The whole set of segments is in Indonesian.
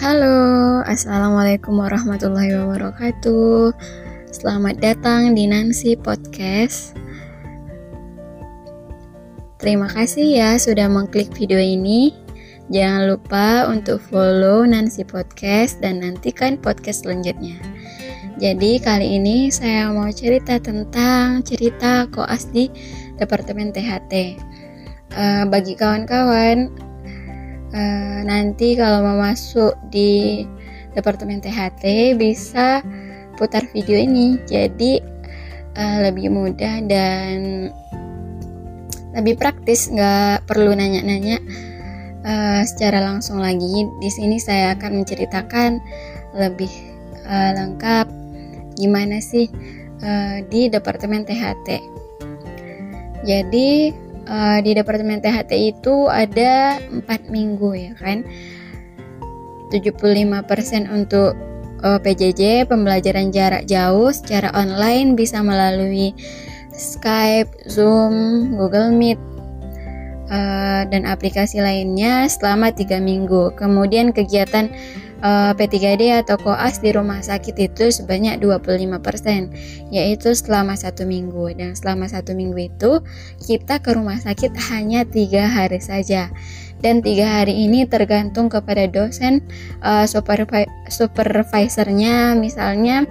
Halo, Assalamualaikum warahmatullahi wabarakatuh. Selamat datang di Nancy Podcast. Terima kasih ya sudah mengklik video ini. Jangan lupa untuk follow Nancy Podcast dan nantikan podcast selanjutnya. Jadi kali ini saya mau cerita tentang cerita koas di Departemen THT uh, Bagi kawan-kawan uh, nanti kalau mau masuk di departemen THT bisa putar video ini. Jadi uh, lebih mudah dan lebih praktis. Nggak perlu nanya-nanya uh, secara langsung lagi. Di sini saya akan menceritakan lebih uh, lengkap gimana sih uh, di departemen THT jadi uh, di Departemen THT itu ada 4 minggu ya kan 75% untuk uh, eh, PJJ pembelajaran jarak jauh secara online bisa melalui Skype, Zoom, Google Meet uh, dan aplikasi lainnya selama tiga minggu. Kemudian kegiatan uh, P3D atau koas di rumah sakit itu sebanyak 25% yaitu selama satu minggu dan selama satu minggu itu kita ke rumah sakit hanya tiga hari saja dan tiga hari ini tergantung kepada dosen uh, supervi supervisornya misalnya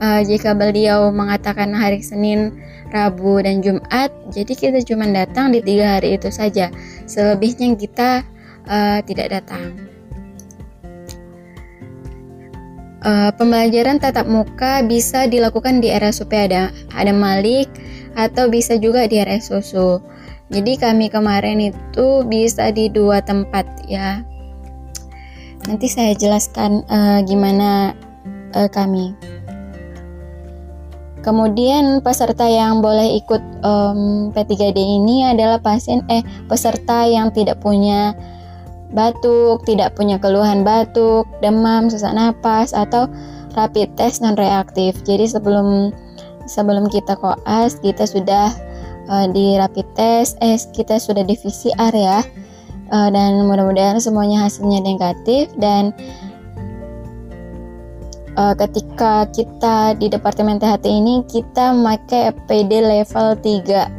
uh, jika beliau mengatakan hari Senin, Rabu dan Jumat, jadi kita cuma datang di tiga hari itu saja. Selebihnya kita uh, tidak datang. Uh, pembelajaran tatap muka bisa dilakukan di RSUP ada ada Malik atau bisa juga di RS Susu. Jadi kami kemarin itu bisa di dua tempat ya. Nanti saya jelaskan uh, gimana uh, kami. Kemudian peserta yang boleh ikut um, P3D ini adalah pasien eh peserta yang tidak punya batuk, tidak punya keluhan batuk, demam, sesak napas atau rapid test non reaktif. Jadi sebelum sebelum kita koas kita sudah uh, di rapid test, eh kita sudah di PCR ya. Uh, dan mudah-mudahan semuanya hasilnya negatif dan uh, ketika kita di departemen THT ini kita memakai PD level 3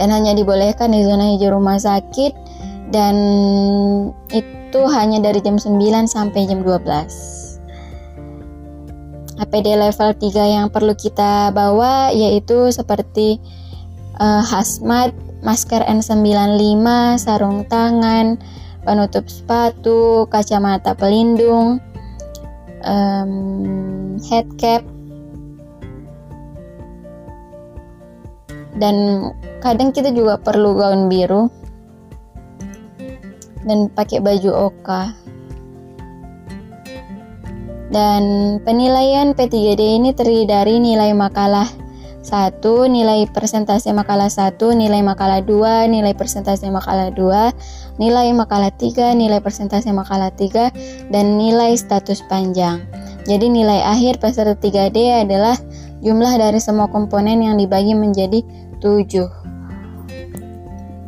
dan hanya dibolehkan di zona hijau rumah sakit dan itu hanya dari jam 9 sampai jam 12 APD level 3 yang perlu kita bawa yaitu seperti uh, hazmat, masker N95, sarung tangan, penutup sepatu, kacamata pelindung, um, head cap, dan kadang kita juga perlu gaun biru dan pakai baju oka. Dan penilaian P3D ini terdiri dari nilai makalah 1, nilai persentase makalah 1, nilai makalah 2, nilai persentase makalah 2, nilai makalah 3, nilai persentase makalah 3, dan nilai status panjang. Jadi nilai akhir peserta 3D adalah jumlah dari semua komponen yang dibagi menjadi 7.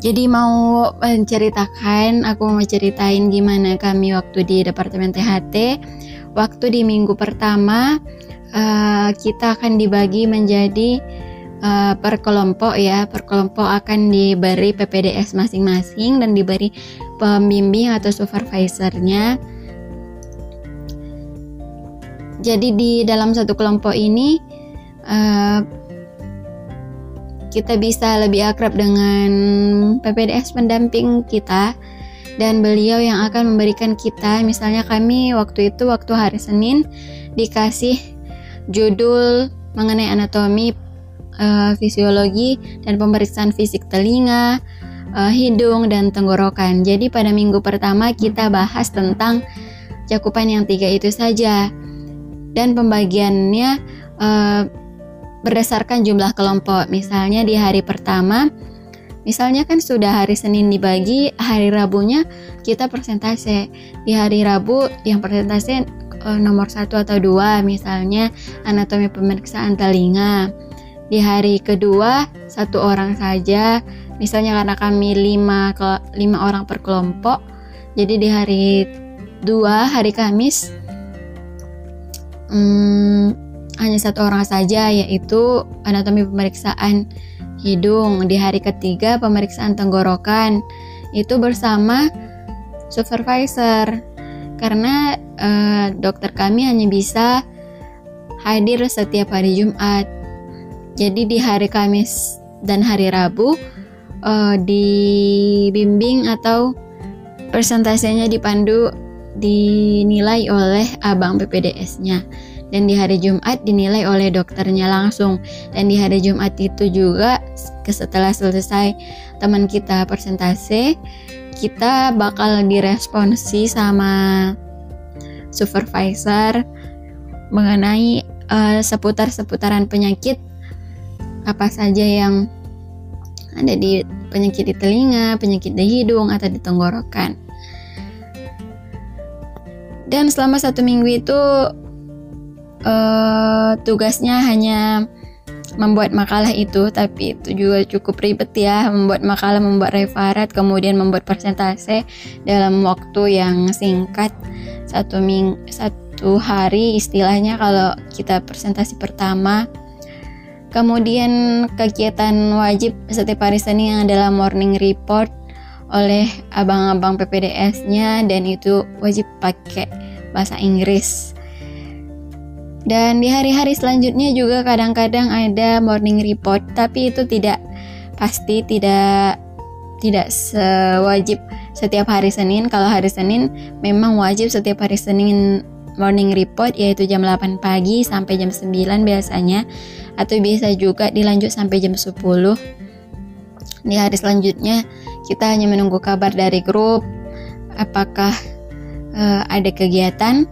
Jadi mau menceritakan, aku mau ceritain gimana kami waktu di Departemen THT. Waktu di minggu pertama uh, kita akan dibagi menjadi uh, per kelompok ya. Per kelompok akan diberi PPDS masing-masing dan diberi pembimbing atau supervisornya. Jadi di dalam satu kelompok ini uh, kita bisa lebih akrab dengan PPDS pendamping kita dan beliau yang akan memberikan kita misalnya kami waktu itu waktu hari Senin dikasih judul mengenai anatomi uh, fisiologi dan pemeriksaan fisik telinga uh, hidung dan tenggorokan. Jadi pada minggu pertama kita bahas tentang cakupan yang tiga itu saja. Dan pembagiannya uh, berdasarkan jumlah kelompok. Misalnya di hari pertama, misalnya kan sudah hari Senin dibagi, hari Rabunya kita persentase. Di hari Rabu yang persentase uh, nomor satu atau dua, misalnya anatomi pemeriksaan telinga. Di hari kedua satu orang saja, misalnya karena kami lima ke lima orang per kelompok, jadi di hari 2 hari Kamis hmm, hanya satu orang saja yaitu anatomi pemeriksaan hidung. Di hari ketiga pemeriksaan tenggorokan. Itu bersama supervisor. Karena uh, dokter kami hanya bisa hadir setiap hari Jumat. Jadi di hari Kamis dan hari Rabu uh, dibimbing atau persentasenya dipandu dinilai oleh abang PPDS-nya dan di hari Jumat dinilai oleh dokternya langsung dan di hari Jumat itu juga setelah selesai teman kita persentase kita bakal diresponsi sama supervisor mengenai uh, seputar-seputaran penyakit apa saja yang ada di penyakit di telinga, penyakit di hidung atau di tenggorokan. Dan selama satu minggu itu uh, tugasnya hanya membuat makalah itu, tapi itu juga cukup ribet ya, membuat makalah, membuat referat, kemudian membuat presentase dalam waktu yang singkat satu ming satu hari istilahnya kalau kita presentasi pertama. Kemudian kegiatan wajib setiap hari Senin adalah morning report oleh abang-abang PPDS-nya dan itu wajib pakai bahasa Inggris. Dan di hari-hari selanjutnya juga kadang-kadang ada morning report, tapi itu tidak pasti tidak tidak sewajib setiap hari Senin. Kalau hari Senin memang wajib setiap hari Senin morning report yaitu jam 8 pagi sampai jam 9 biasanya atau bisa juga dilanjut sampai jam 10. Di hari selanjutnya kita hanya menunggu kabar dari grup apakah uh, ada kegiatan.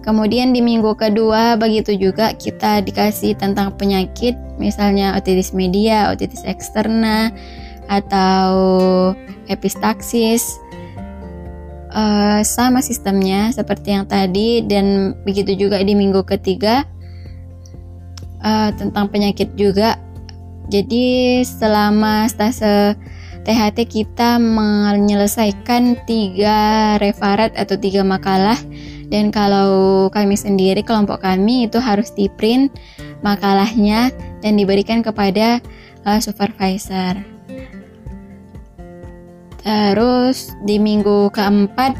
Kemudian di minggu kedua begitu juga kita dikasih tentang penyakit, misalnya otitis media, otitis eksterna, atau epistaksis. Uh, sama sistemnya seperti yang tadi dan begitu juga di minggu ketiga uh, tentang penyakit juga. Jadi selama stase THT kita menyelesaikan tiga referat atau tiga makalah dan kalau kami sendiri kelompok kami itu harus di print makalahnya dan diberikan kepada uh, supervisor. Terus di minggu keempat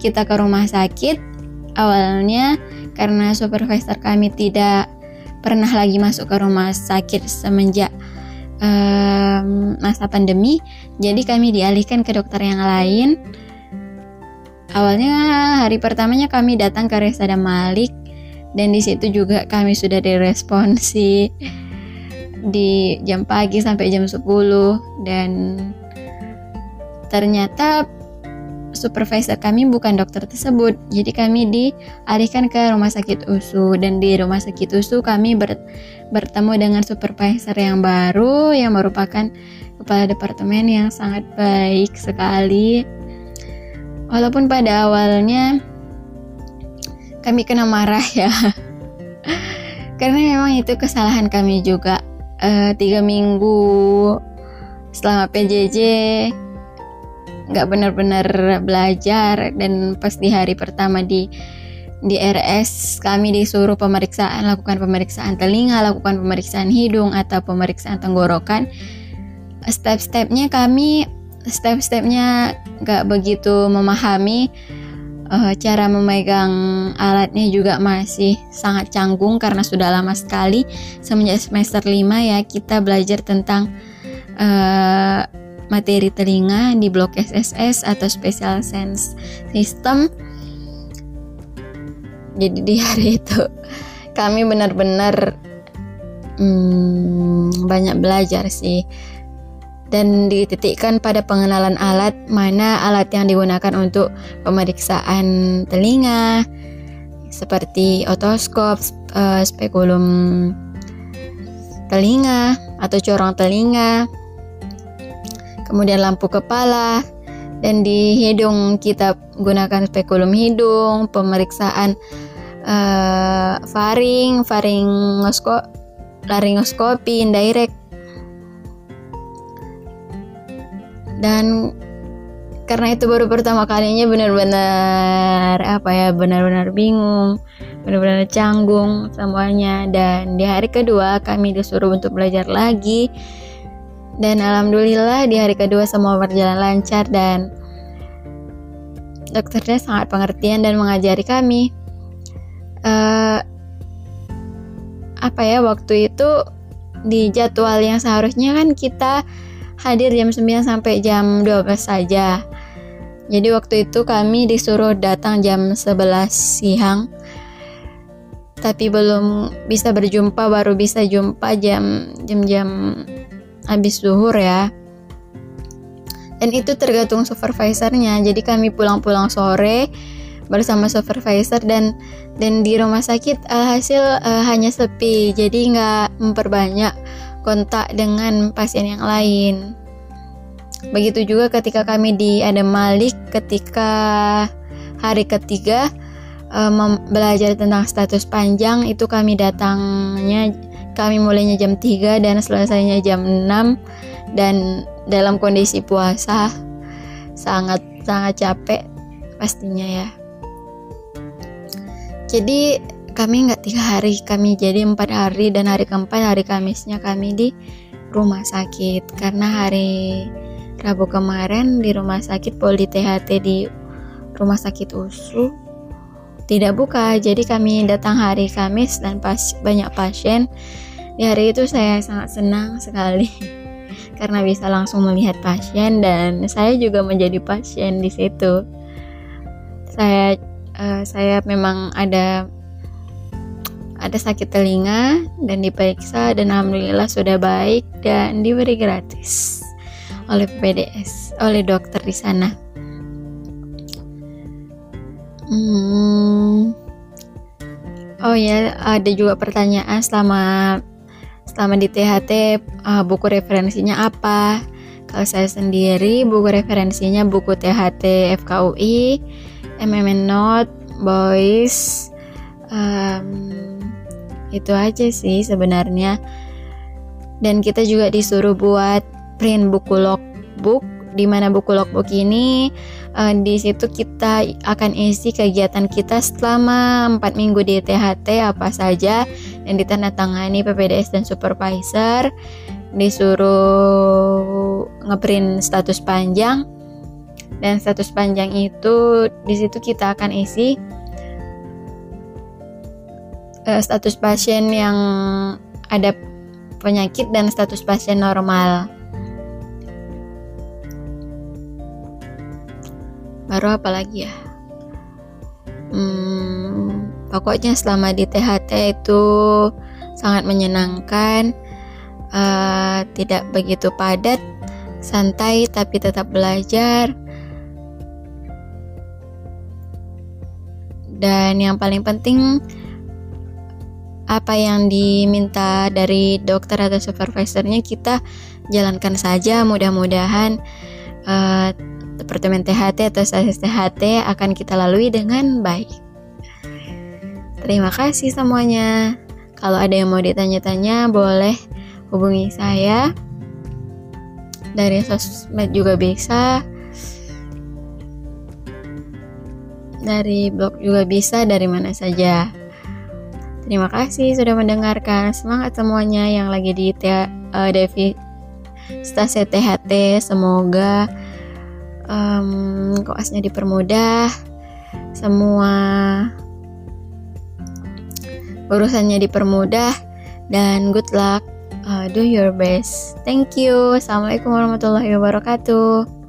kita ke rumah sakit. Awalnya karena supervisor kami tidak pernah lagi masuk ke rumah sakit semenjak um, masa pandemi, jadi kami dialihkan ke dokter yang lain. Awalnya hari pertamanya kami datang ke Resada Malik dan di situ juga kami sudah diresponsi di jam pagi sampai jam 10 dan ternyata supervisor kami bukan dokter tersebut. Jadi kami dialihkan ke rumah sakit USU dan di rumah sakit USU kami ber, bertemu dengan supervisor yang baru yang merupakan kepala departemen yang sangat baik sekali. Walaupun pada awalnya kami kena marah ya. Karena memang itu kesalahan kami juga. Uh, tiga minggu selama PJJ nggak benar-benar belajar dan pas di hari pertama di di RS kami disuruh pemeriksaan lakukan pemeriksaan telinga lakukan pemeriksaan hidung atau pemeriksaan tenggorokan step-stepnya kami step-stepnya nggak begitu memahami uh, cara memegang alatnya juga masih sangat canggung karena sudah lama sekali semenjak semester 5 ya kita belajar tentang uh, materi telinga di blok SSS atau Special Sense System. Jadi di hari itu kami benar-benar hmm, banyak belajar sih dan dititikkan pada pengenalan alat mana alat yang digunakan untuk pemeriksaan telinga seperti otoskop, uh, spekulum telinga atau corong telinga kemudian lampu kepala, dan di hidung kita gunakan spekulum hidung, pemeriksaan uh, faring, faringosko, laringoskopi, indirect, dan karena itu baru pertama kalinya benar-benar apa ya benar-benar bingung benar-benar canggung semuanya. Dan di hari kedua kami disuruh untuk belajar lagi. Dan alhamdulillah di hari kedua semua berjalan lancar dan dokternya sangat pengertian dan mengajari kami. Uh, apa ya waktu itu di jadwal yang seharusnya kan kita hadir jam 9 sampai jam 12 saja jadi waktu itu kami disuruh datang jam 11 siang. Tapi belum bisa berjumpa, baru bisa jumpa jam jam-jam habis zuhur ya. Dan itu tergantung supervisornya. Jadi kami pulang-pulang sore bersama supervisor dan dan di rumah sakit alhasil uh, hanya sepi. Jadi nggak memperbanyak kontak dengan pasien yang lain. Begitu juga ketika kami di Adam Malik ketika hari ketiga um, belajar tentang status panjang itu kami datangnya kami mulainya jam 3 dan selesainya jam 6 dan dalam kondisi puasa sangat sangat capek pastinya ya. Jadi kami nggak tiga hari kami jadi empat hari dan hari keempat hari Kamisnya kami di rumah sakit. Karena hari Rabu kemarin di rumah sakit Poli THT di rumah sakit USU tidak buka. Jadi kami datang hari Kamis dan pas banyak pasien. Di hari itu saya sangat senang sekali karena bisa langsung melihat pasien dan saya juga menjadi pasien di situ. Saya uh, saya memang ada ada sakit telinga dan diperiksa dan alhamdulillah sudah baik dan diberi gratis oleh PDS, oleh dokter di sana. Hmm. Oh ya, ada juga pertanyaan selama selama di THT uh, buku referensinya apa? Kalau saya sendiri buku referensinya buku THT FKUI, MMN Note, Boys, um, itu aja sih sebenarnya. Dan kita juga disuruh buat print buku logbook. Di mana buku logbook ini uh, di situ kita akan isi kegiatan kita selama 4 minggu di THT apa saja yang ditandatangani PPDS dan supervisor. Disuruh ngeprint status panjang. Dan status panjang itu di situ kita akan isi uh, status pasien yang ada penyakit dan status pasien normal. baru apa lagi ya hmm, pokoknya selama di THT itu sangat menyenangkan uh, tidak begitu padat santai tapi tetap belajar dan yang paling penting apa yang diminta dari dokter atau supervisornya kita jalankan saja mudah-mudahan uh, Departemen THT atau stasiun THT akan kita lalui dengan baik. Terima kasih semuanya. Kalau ada yang mau ditanya-tanya, boleh hubungi saya. Dari sosmed juga bisa. Dari blog juga bisa, dari mana saja. Terima kasih sudah mendengarkan. Semangat semuanya yang lagi di uh, Devi. Stasiun THT. Semoga um, koasnya dipermudah. Semua urusannya dipermudah. Dan good luck uh, do your best. Thank you. Assalamualaikum warahmatullahi wabarakatuh